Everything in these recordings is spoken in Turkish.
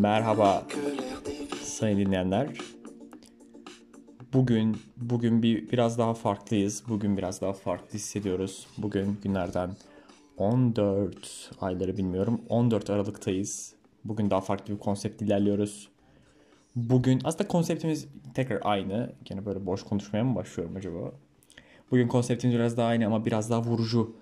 Merhaba sayın dinleyenler. Bugün bugün bir biraz daha farklıyız. Bugün biraz daha farklı hissediyoruz. Bugün günlerden 14 ayları bilmiyorum. 14 Aralık'tayız. Bugün daha farklı bir konsept ilerliyoruz. Bugün aslında konseptimiz tekrar aynı. Gene böyle boş konuşmaya mı başlıyorum acaba? Bugün konseptimiz biraz daha aynı ama biraz daha vurucu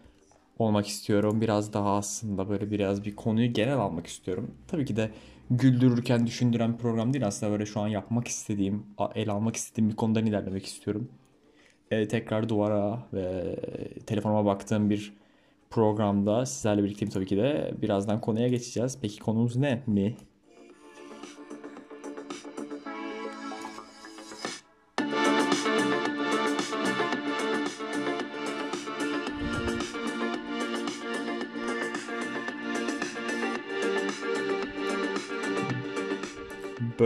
olmak istiyorum. Biraz daha aslında böyle biraz bir konuyu genel almak istiyorum. Tabii ki de güldürürken düşündüren bir program değil. Aslında böyle şu an yapmak istediğim, el almak istediğim bir konudan ilerlemek istiyorum. Ee, tekrar duvara ve telefonuma baktığım bir programda sizlerle birlikteyim tabii ki de. Birazdan konuya geçeceğiz. Peki konumuz ne mi?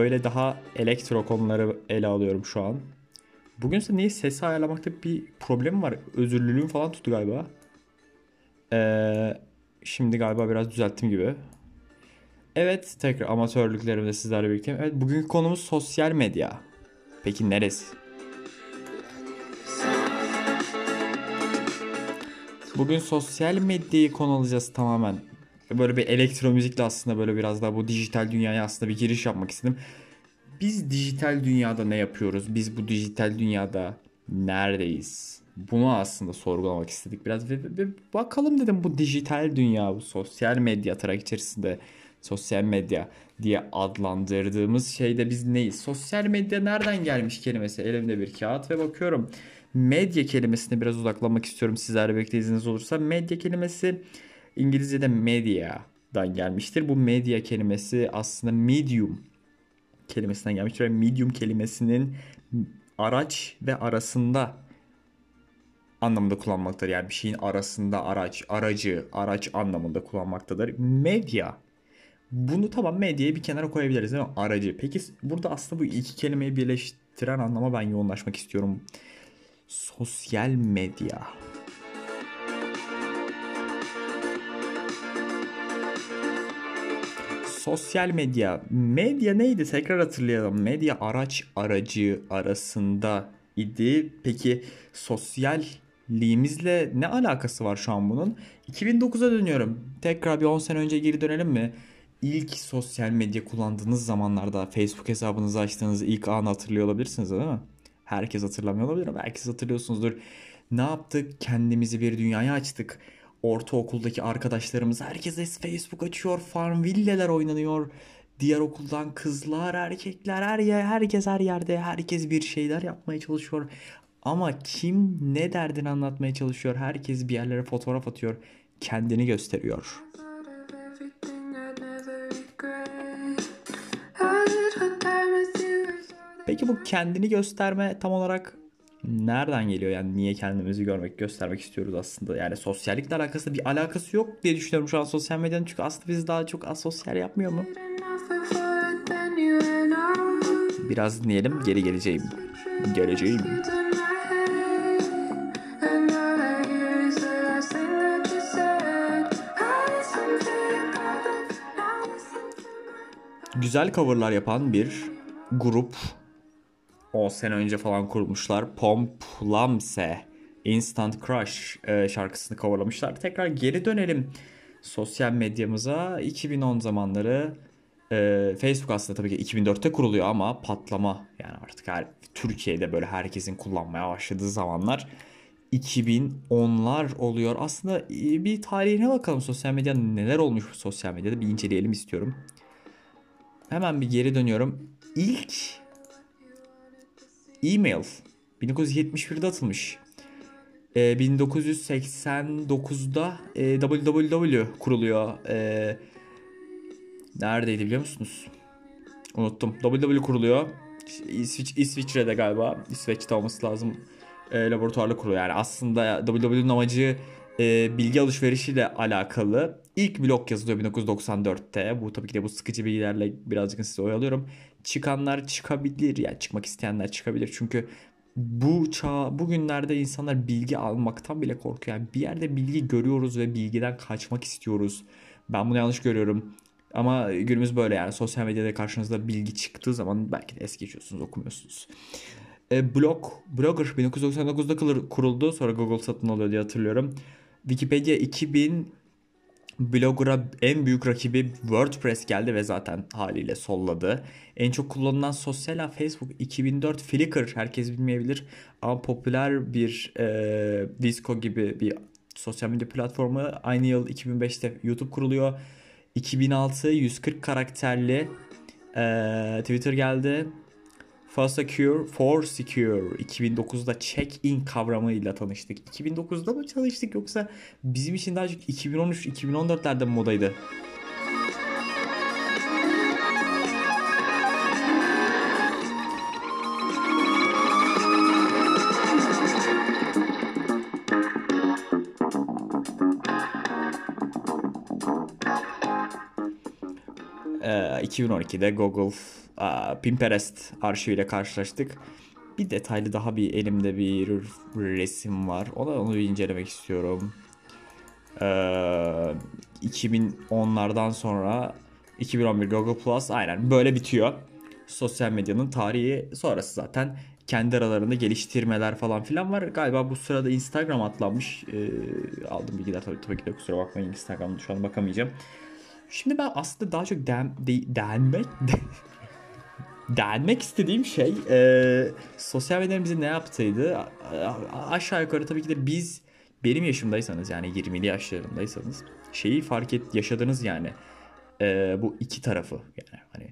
Böyle daha elektro konuları ele alıyorum şu an. Bugünse niye sesi ayarlamakta bir problem var? Özürlülüğüm falan tuttu galiba. Ee, şimdi galiba biraz düzelttim gibi. Evet tekrar amatörlüklerimde sizlerle birlikteyim. Evet bugünkü konumuz sosyal medya. Peki neresi? Bugün sosyal medyayı konu alacağız tamamen. Böyle bir elektro müzikle aslında böyle biraz daha bu dijital dünyaya aslında bir giriş yapmak istedim. Biz dijital dünyada ne yapıyoruz? Biz bu dijital dünyada neredeyiz? Bunu aslında sorgulamak istedik biraz ve, ve bakalım dedim bu dijital dünya, bu sosyal medya tırnak içerisinde sosyal medya diye adlandırdığımız şeyde biz neyiz? Sosyal medya nereden gelmiş kelimesi? Elimde bir kağıt ve bakıyorum. Medya kelimesine biraz odaklanmak istiyorum sizlerle birlikte izniniz olursa. Medya kelimesi İngilizce'de media'dan gelmiştir. Bu medya kelimesi aslında medium kelimesinden gelmiştir. Ve medium kelimesinin araç ve arasında anlamında kullanmaktadır. Yani bir şeyin arasında araç, aracı, araç anlamında kullanmaktadır. Medya. Bunu tamam medyayı bir kenara koyabiliriz değil mi? Aracı. Peki burada aslında bu iki kelimeyi birleştiren anlama ben yoğunlaşmak istiyorum. Sosyal medya. Sosyal medya. Medya neydi? Tekrar hatırlayalım. Medya araç aracı arasında idi. Peki sosyalliğimizle ne alakası var şu an bunun? 2009'a dönüyorum. Tekrar bir 10 sene önce geri dönelim mi? İlk sosyal medya kullandığınız zamanlarda Facebook hesabınızı açtığınız ilk anı hatırlıyor olabilirsiniz değil mi? Herkes hatırlamıyor olabilir ama herkes hatırlıyorsunuzdur. Ne yaptık? Kendimizi bir dünyaya açtık ortaokuldaki arkadaşlarımız herkes Facebook açıyor, Farmville'ler oynanıyor. Diğer okuldan kızlar, erkekler, her yer, herkes her yerde, herkes bir şeyler yapmaya çalışıyor. Ama kim ne derdini anlatmaya çalışıyor? Herkes bir yerlere fotoğraf atıyor, kendini gösteriyor. Peki bu kendini gösterme tam olarak nereden geliyor yani niye kendimizi görmek göstermek istiyoruz aslında yani sosyallikle alakası bir alakası yok diye düşünüyorum şu an sosyal medyanın çünkü aslında bizi daha çok asosyal yapmıyor mu? Biraz dinleyelim geri geleceğim. Geleceğim. Güzel coverlar yapan bir grup 10 sene önce falan kurmuşlar. Pomplamse Instant Crush e, şarkısını coverlamışlar. Tekrar geri dönelim sosyal medyamıza. 2010 zamanları e, Facebook aslında tabii ki 2004'te kuruluyor ama patlama yani artık her, Türkiye'de böyle herkesin kullanmaya başladığı zamanlar 2010'lar oluyor. Aslında e, bir tarihine bakalım sosyal medya neler olmuş sosyal medyada bir inceleyelim istiyorum. Hemen bir geri dönüyorum. İlk e-mail 1971'de atılmış. E, 1989'da e, www kuruluyor. E, neredeydi biliyor musunuz? Unuttum. www kuruluyor. İsviç, İsviçre'de galiba. İsveç'te olması lazım. E, laboratuvarla kuruluyor. Yani aslında www'nin amacı e, bilgi alışverişiyle alakalı. İlk blog yazılıyor 1994'te. Bu tabii ki de bu sıkıcı bilgilerle birazcık size oyalıyorum. Çıkanlar çıkabilir yani çıkmak isteyenler çıkabilir çünkü bu çağ bugünlerde insanlar bilgi almaktan bile korkuyor. Yani bir yerde bilgi görüyoruz ve bilgiden kaçmak istiyoruz. Ben bunu yanlış görüyorum. Ama günümüz böyle yani sosyal medyada karşınızda bilgi çıktığı zaman belki de es geçiyorsunuz okumuyorsunuz. E, blog, Blogger 1999'da kuruldu sonra Google satın alıyor diye hatırlıyorum. Wikipedia 2000 Blogger'a en büyük rakibi WordPress geldi ve zaten haliyle solladı. En çok kullanılan sosyal ağ Facebook 2004 Flickr herkes bilmeyebilir ama popüler bir e, Disco gibi bir sosyal medya platformu. Aynı yıl 2005'te YouTube kuruluyor. 2006 140 karakterli e, Twitter geldi. For Secure, For Secure 2009'da check-in kavramıyla tanıştık. 2009'da mı çalıştık yoksa bizim için daha çok 2013-2014'lerde modaydı? Ee, 2012'de Google Pinterest arşiviyle karşılaştık. Bir detaylı daha bir elimde bir resim var. Ona onu bir incelemek istiyorum. Ee, 2010'lardan sonra 2011 Google Plus aynen böyle bitiyor. Sosyal medyanın tarihi sonrası zaten kendi aralarında geliştirmeler falan filan var. Galiba bu sırada Instagram atlanmış. Ee, aldım bilgiler tabii, tabii ki de kusura bakmayın Instagram'da şu an bakamayacağım. Şimdi ben aslında daha çok den, de, denmek denmek istediğim şey e, sosyal medyanın bize ne yaptıydı? Aşağı yukarı tabii ki de biz benim yaşımdaysanız yani 20'li yaşlarındaysanız şeyi fark et yaşadınız yani. E, bu iki tarafı yani hani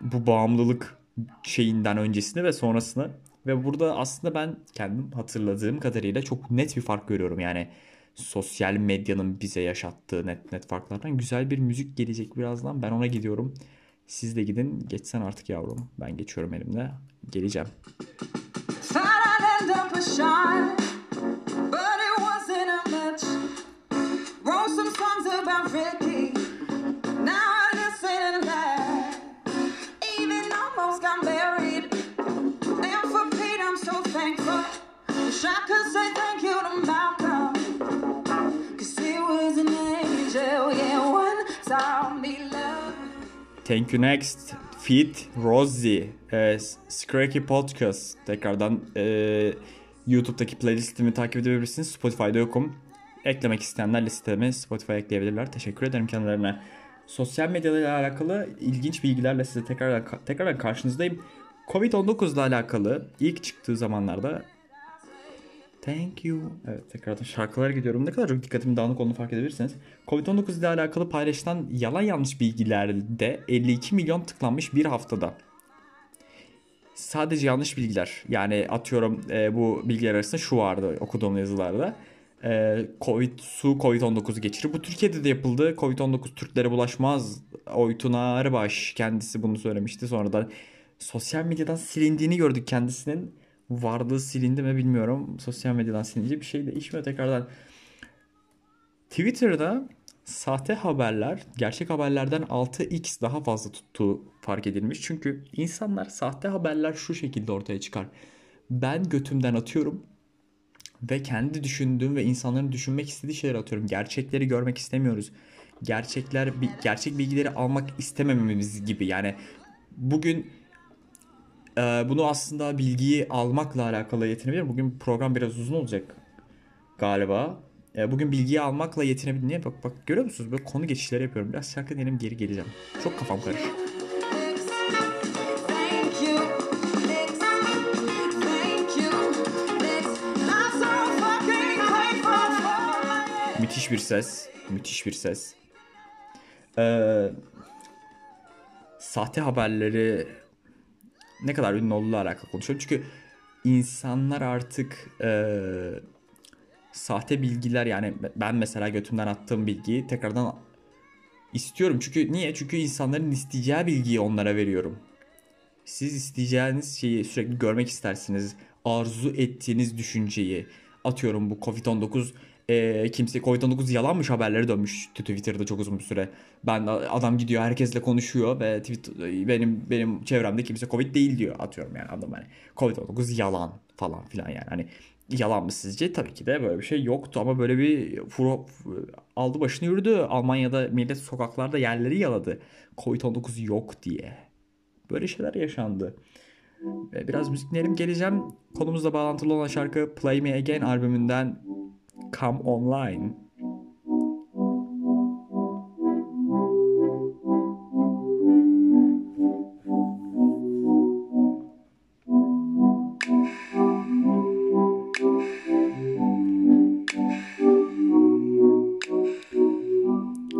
bu bağımlılık şeyinden öncesini ve sonrasını ve burada aslında ben kendim hatırladığım kadarıyla çok net bir fark görüyorum. Yani sosyal medyanın bize yaşattığı net net farklardan. Güzel bir müzik gelecek birazdan. Ben ona gidiyorum. Siz de gidin. Geçsen artık yavrum. Ben geçiyorum elimde. Geleceğim. I could say thank you to Malcolm Thank You Next, Feed, Rosie, e, Scracky Podcast. Tekrardan e, YouTube'daki playlistimi takip edebilirsiniz. Spotify'da yokum. Eklemek isteyenler listeme Spotify'a ekleyebilirler. Teşekkür ederim kendilerine. Sosyal medyayla alakalı ilginç bilgilerle size tekrar tekrar karşınızdayım. Covid-19 ile alakalı ilk çıktığı zamanlarda Thank you. Evet tekrardan şarkılara gidiyorum. Ne kadar çok dikkatimin dağınık olduğunu fark edebilirsiniz. Covid-19 ile alakalı paylaşılan yalan yanlış bilgilerde 52 milyon tıklanmış bir haftada. Sadece yanlış bilgiler. Yani atıyorum e, bu bilgiler arasında şu vardı okuduğum yazılarda. E, Covid, su Covid-19'u geçirir. Bu Türkiye'de de yapıldı. Covid-19 Türklere bulaşmaz. Oytun Ağrıbaş kendisi bunu söylemişti. Sonradan sosyal medyadan silindiğini gördük kendisinin varlığı silindi mi bilmiyorum. Sosyal medyadan silince bir şey değişmiyor tekrardan. Twitter'da sahte haberler gerçek haberlerden 6x daha fazla tuttuğu fark edilmiş. Çünkü insanlar sahte haberler şu şekilde ortaya çıkar. Ben götümden atıyorum ve kendi düşündüğüm ve insanların düşünmek istediği şeyleri atıyorum. Gerçekleri görmek istemiyoruz. Gerçekler gerçek bilgileri almak istemememiz gibi. Yani bugün bunu aslında bilgiyi almakla alakalı yetinebilir. Bugün program biraz uzun olacak galiba. Ee, bugün bilgiyi almakla yetinebilir. Niye? Bak bak görüyor musunuz? Böyle konu geçişleri yapıyorum. Biraz şarkı dinleyelim geri geleceğim. Çok kafam karışık. Müthiş bir ses. Müthiş bir ses. Ee, sahte haberleri ne kadar ünlü olduğuyla alakalı konuşuyorum. Çünkü insanlar artık e, sahte bilgiler yani ben mesela götümden attığım bilgiyi tekrardan istiyorum. Çünkü niye? Çünkü insanların isteyeceği bilgiyi onlara veriyorum. Siz isteyeceğiniz şeyi sürekli görmek istersiniz. Arzu ettiğiniz düşünceyi. Atıyorum bu Covid-19 e, kimse Covid-19 yalanmış haberleri dönmüş Twitter'da çok uzun bir süre. Ben adam gidiyor herkesle konuşuyor ve Twitter, benim benim çevremde kimse Covid değil diyor atıyorum yani adam hani Covid-19 yalan falan filan yani hani yalan mı sizce? Tabii ki de böyle bir şey yoktu ama böyle bir furo, aldı başını yürüdü. Almanya'da millet sokaklarda yerleri yaladı. Covid-19 yok diye. Böyle şeyler yaşandı. Biraz müzik dinleyelim geleceğim. Konumuzla bağlantılı olan şarkı Play Me Again albümünden Come Online.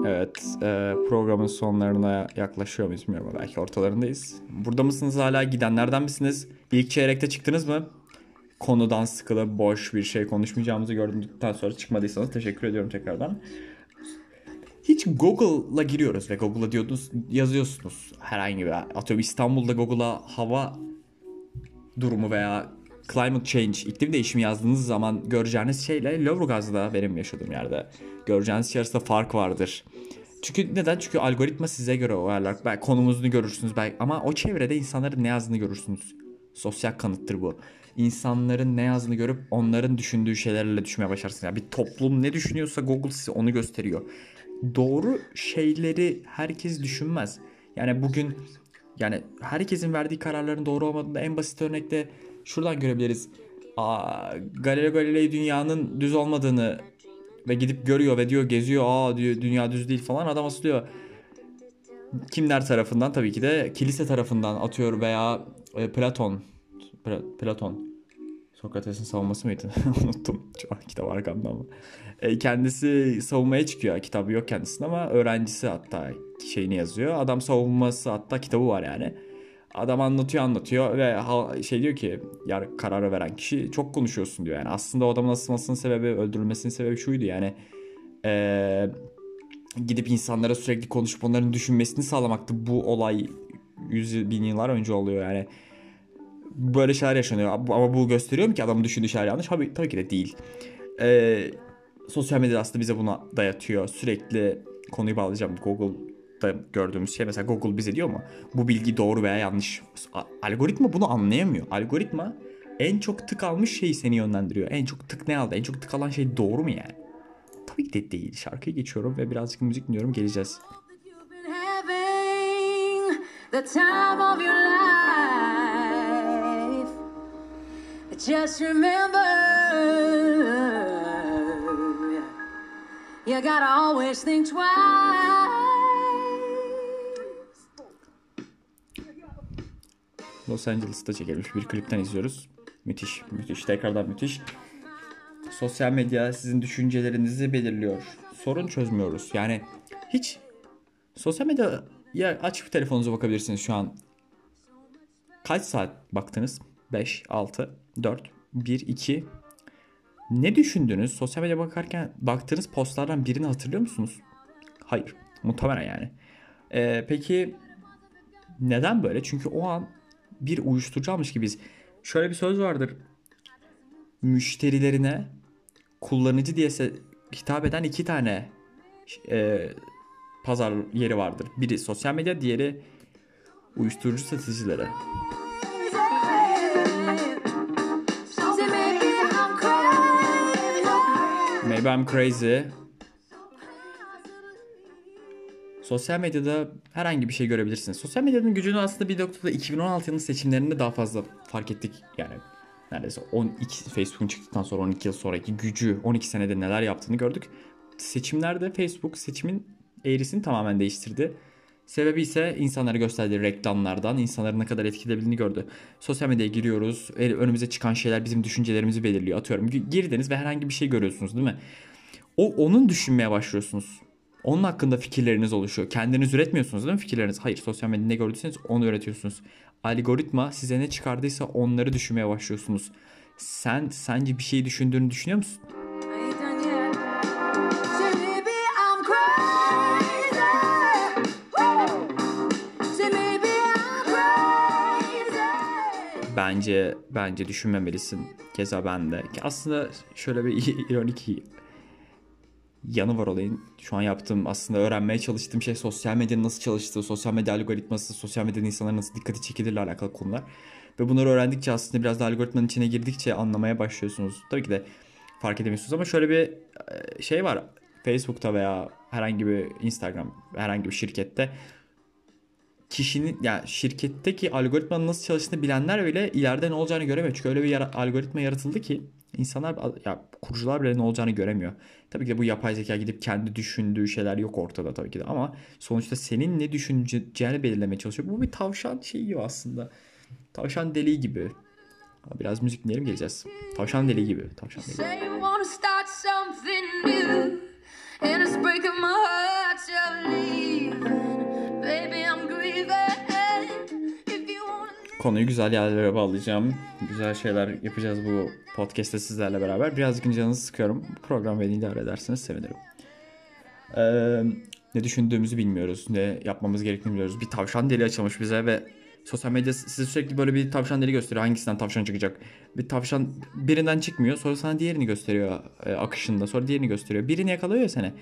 Evet, e, programın sonlarına yaklaşıyor muyuz bilmiyorum. Belki ortalarındayız. Burada mısınız hala? Gidenlerden misiniz? İlk çeyrekte çıktınız mı? Konudan sıkılıp boş bir şey konuşmayacağımızı gördükten sonra çıkmadıysanız teşekkür ediyorum tekrardan. Hiç Google'la giriyoruz ve Google'a diyordunuz, yazıyorsunuz herhangi bir atıyorum İstanbul'da Google'a hava durumu veya climate change, iklim değişimi yazdığınız zaman göreceğiniz şeyle Lüleburgaz'da benim yaşadığım yerde göreceğiniz şey arasında fark vardır. Çünkü neden? Çünkü algoritma size göre ayarlar. Belki konumuzunu görürsünüz belki ama o çevrede insanların ne yazdığını görürsünüz. Sosyal kanıttır bu. İnsanların ne yazdığını görüp onların düşündüğü şeylerle düşünmeye başlarsınız. Yani bir toplum ne düşünüyorsa Google size onu gösteriyor. Doğru şeyleri herkes düşünmez. Yani bugün yani herkesin verdiği kararların doğru olmadığında en basit örnekte şuradan görebiliriz. Galileo Galilei dünyanın düz olmadığını ve gidip görüyor ve diyor geziyor aa diyor dünya düz değil falan adam asılıyor. Kimler tarafından tabii ki de kilise tarafından atıyor veya e, Platon Platon Sokrates'in savunması mıydı? Unuttum. Şu an kitap arkamda ama. E, kendisi savunmaya çıkıyor. Kitabı yok kendisinin ama öğrencisi hatta şeyini yazıyor. Adam savunması hatta kitabı var yani. Adam anlatıyor anlatıyor ve şey diyor ki yar kararı veren kişi çok konuşuyorsun diyor. Yani aslında o adamın asılmasının sebebi öldürülmesinin sebebi şuydu yani. Ee, gidip insanlara sürekli konuşup onların düşünmesini sağlamaktı. Bu olay yüz bin yıllar önce oluyor yani. Böyle şeyler yaşanıyor ama bu gösteriyor mu ki adamın düşündüğü şeyler yanlış? Tabii, tabii ki de değil. Ee, sosyal medya aslında bize buna dayatıyor. Sürekli konuyu bağlayacağım. Google da gördüğümüz şey mesela Google bize diyor mu bu bilgi doğru veya yanlış. Algoritma bunu anlayamıyor. Algoritma en çok tık almış şeyi seni yönlendiriyor. En çok tık ne aldı? En çok tık alan şey doğru mu yani? Tabii ki de değil. Şarkıyı geçiyorum ve birazcık müzik dinliyorum. Geleceğiz. The time of your life. Just remember, you gotta always think twice. Los Angeles'ta çekilmiş bir klipten izliyoruz. Müthiş, müthiş. Tekrardan müthiş. Sosyal medya sizin düşüncelerinizi belirliyor. Sorun çözmüyoruz. Yani hiç sosyal medya ya açıp telefonunuza bakabilirsiniz şu an. Kaç saat baktınız? 5, 6, 4, 1, 2. Ne düşündünüz? Sosyal medya bakarken baktığınız postlardan birini hatırlıyor musunuz? Hayır. Muhtemelen yani. Ee, peki neden böyle? Çünkü o an bir uyuşturucu almış gibiyiz. Şöyle bir söz vardır. Müşterilerine kullanıcı diye hitap eden iki tane e, pazar yeri vardır. Biri sosyal medya, diğeri uyuşturucu satıcıları. Maybe I'm crazy. Sosyal medyada herhangi bir şey görebilirsiniz. Sosyal medyanın gücünü aslında bir noktada 2016 yılının seçimlerinde daha fazla fark ettik. Yani neredeyse 12 Facebook'un çıktıktan sonra 12 yıl sonraki gücü 12 senede neler yaptığını gördük. Seçimlerde Facebook seçimin eğrisini tamamen değiştirdi. Sebebi ise insanlara gösterdiği reklamlardan insanların ne kadar etkileyebildiğini gördü. Sosyal medyaya giriyoruz. Önümüze çıkan şeyler bizim düşüncelerimizi belirliyor. Atıyorum girdiniz ve herhangi bir şey görüyorsunuz değil mi? O onun düşünmeye başlıyorsunuz. Onun hakkında fikirleriniz oluşuyor. Kendiniz üretmiyorsunuz değil mi fikirleriniz? Hayır sosyal medyada ne gördüyseniz onu üretiyorsunuz. Algoritma size ne çıkardıysa onları düşünmeye başlıyorsunuz. Sen sence bir şey düşündüğünü düşünüyor musun? Bence bence düşünmemelisin. Keza ben de. Aslında şöyle bir ironik yanı var olayın. Şu an yaptığım aslında öğrenmeye çalıştığım şey sosyal medyanın nasıl çalıştığı, sosyal medya algoritması, sosyal medyada insanlar nasıl dikkati çekilirle alakalı konular. Ve bunları öğrendikçe aslında biraz da algoritmanın içine girdikçe anlamaya başlıyorsunuz. Tabii ki de fark edemiyorsunuz ama şöyle bir e, şey var. Facebook'ta veya herhangi bir Instagram, herhangi bir şirkette kişinin yani şirketteki algoritmanın nasıl çalıştığını bilenler bile ileride ne olacağını göremiyor. Çünkü öyle bir yara, algoritma yaratıldı ki insanlar ya kurucular bile ne olacağını göremiyor. Tabii ki de bu yapay zeka gidip kendi düşündüğü şeyler yok ortada tabii ki de ama sonuçta senin ne düşüneceğini belirlemeye çalışıyor. Bu bir tavşan şeyi gibi aslında. Tavşan deliği gibi. Biraz müzik dinleyelim geleceğiz. Tavşan deliği gibi. Tavşan deliği. Konuyu güzel yerlere bağlayacağım. Güzel şeyler yapacağız bu podcast'te sizlerle beraber. Birazcık canınızı sıkıyorum. Program beni idare ederseniz sevinirim. Ee, ne düşündüğümüzü bilmiyoruz. Ne yapmamız gerektiğini bilmiyoruz. Bir tavşan deli açılmış bize ve sosyal medya size sürekli böyle bir tavşan deli gösteriyor. Hangisinden tavşan çıkacak? Bir tavşan birinden çıkmıyor. Sonra sana diğerini gösteriyor e, akışında. Sonra diğerini gösteriyor. Birini yakalıyor ya seni.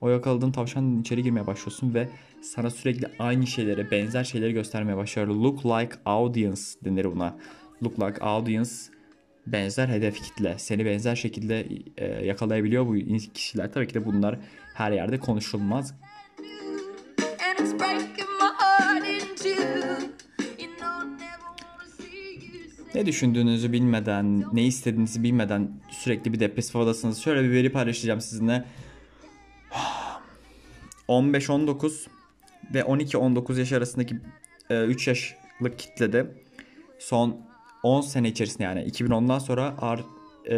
O yakaladığın tavşan içeri girmeye başlıyorsun ve sana sürekli aynı şeyleri, benzer şeyleri göstermeye başlıyor. Look like audience denir buna. Look like audience benzer hedef kitle. Seni benzer şekilde e, yakalayabiliyor bu kişiler. Tabii ki de bunlar her yerde konuşulmaz. Ne düşündüğünüzü bilmeden, ne istediğinizi bilmeden sürekli bir depresif havadasınız. Şöyle bir veri paylaşacağım sizinle. 15-19 ve 12-19 yaş arasındaki 3 e, yaşlık kitlede son 10 sene içerisinde yani 2010'dan sonra ar, e,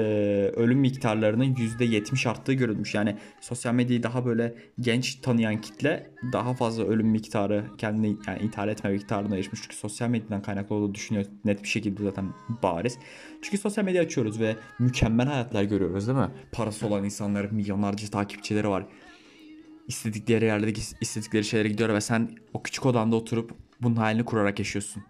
ölüm miktarlarının %70 arttığı görülmüş. Yani sosyal medyayı daha böyle genç tanıyan kitle daha fazla ölüm miktarı kendini yani ithal etme miktarına erişmiş. Çünkü sosyal medyadan kaynaklı olduğu düşünüyor net bir şekilde zaten bariz. Çünkü sosyal medya açıyoruz ve mükemmel hayatlar görüyoruz değil mi? Parası olan insanların milyonlarca takipçileri var istedikleri yerlerdeki istedikleri şeylere gidiyor ve sen o küçük odanda oturup bunun halini kurarak yaşıyorsun.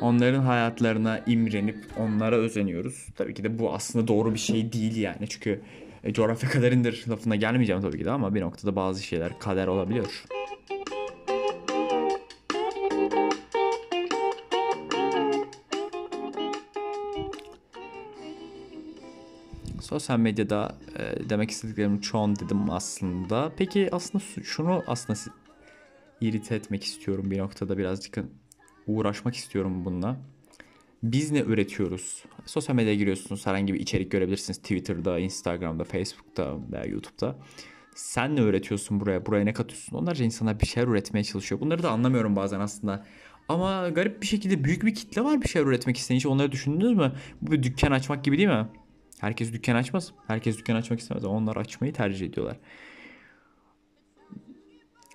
Onların hayatlarına imrenip onlara özeniyoruz. Tabii ki de bu aslında doğru bir şey değil yani. Çünkü e, coğrafya kaderindir lafına gelmeyeceğim tabii ki de ama bir noktada bazı şeyler kader olabiliyor. Sosyal medyada e, demek istediklerim çoğun dedim aslında. Peki aslında şunu aslında irite etmek istiyorum bir noktada birazcık uğraşmak istiyorum bununla. Biz ne üretiyoruz? Sosyal medyaya giriyorsunuz herhangi bir içerik görebilirsiniz. Twitter'da, Instagram'da, Facebook'ta veya YouTube'da. Sen ne üretiyorsun buraya? Buraya ne katıyorsun? Onlarca insanlar bir şeyler üretmeye çalışıyor. Bunları da anlamıyorum bazen aslında. Ama garip bir şekilde büyük bir kitle var bir şeyler üretmek isteyen. Hiç onları düşündünüz mü? Bu bir dükkan açmak gibi değil mi? Herkes dükkan açmaz. Herkes dükkan açmak istemez. Onlar açmayı tercih ediyorlar.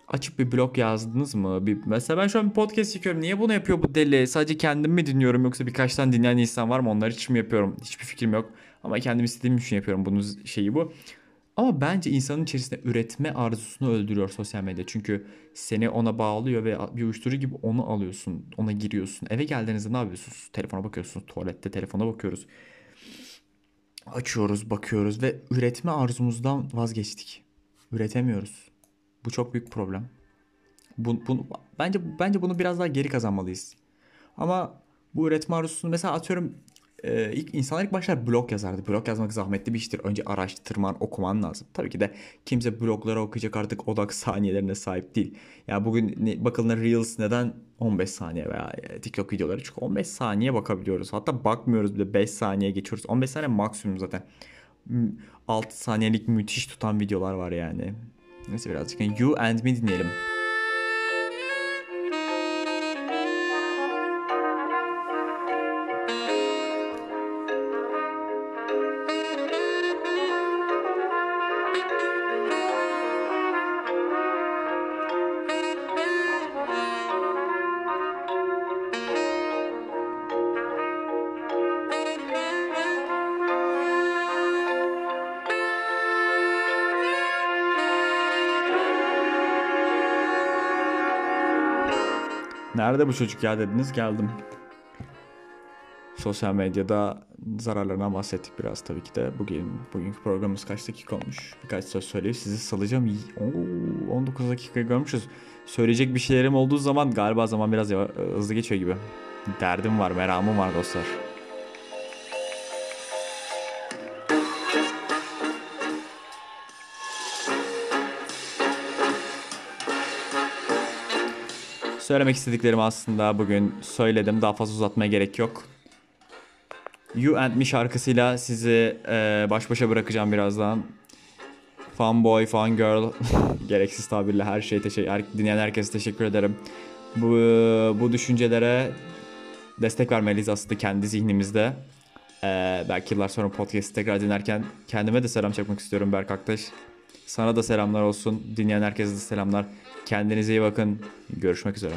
Açıp bir blog yazdınız mı? Bir, mesela ben şu an bir podcast çekiyorum. Niye bunu yapıyor bu deli? Sadece kendim mi dinliyorum yoksa birkaç tane dinleyen insan var mı? Onlar için mi yapıyorum? Hiçbir fikrim yok. Ama kendim istediğim için yapıyorum. Bunun şeyi bu. Ama bence insanın içerisinde üretme arzusunu öldürüyor sosyal medya. Çünkü seni ona bağlıyor ve bir uyuşturucu gibi onu alıyorsun. Ona giriyorsun. Eve geldiğinizde ne yapıyorsunuz? Telefona bakıyorsunuz. Tuvalette telefona bakıyoruz açıyoruz, bakıyoruz ve üretme arzumuzdan vazgeçtik. Üretemiyoruz. Bu çok büyük problem. Bu, bu, bence bence bunu biraz daha geri kazanmalıyız. Ama bu üretme arzusunu mesela atıyorum e, ilk insanlar ilk başlar blog yazardı. Blog yazmak zahmetli bir iştir. Önce araştırman, okuman lazım. Tabii ki de kimse blogları okuyacak artık odak saniyelerine sahip değil. Ya yani bugün ne, bakıldığında Reels neden 15 saniye veya e, TikTok videoları çünkü 15 saniye bakabiliyoruz. Hatta bakmıyoruz bile 5 saniye geçiyoruz. 15 saniye maksimum zaten. 6 saniyelik müthiş tutan videolar var yani. Neyse birazcık You and Me dinleyelim. Nerede bu çocuk ya dediniz geldim. sosyal medyada zararlarından bahsettik biraz tabii ki de. Bugün bugünkü programımız kaç dakika olmuş? Birkaç söz söyleyip sizi salacağım. Oo, 19 dakika görmüşüz. Söyleyecek bir şeylerim olduğu zaman galiba zaman biraz hızlı geçiyor gibi. Derdim var, meramım var dostlar. Söylemek istediklerimi aslında bugün söyledim. Daha fazla uzatmaya gerek yok. You and Me şarkısıyla sizi e, baş başa bırakacağım birazdan. Fanboy, fangirl, gereksiz tabirle her şey teşekkür, her, dinleyen herkese teşekkür ederim. Bu, bu düşüncelere destek vermeliyiz aslında kendi zihnimizde. E, belki yıllar sonra podcast'i tekrar dinlerken kendime de selam çakmak istiyorum Berk Aktaş. Sana da selamlar olsun. Dinleyen herkese de selamlar. Kendinize iyi bakın. Görüşmek üzere.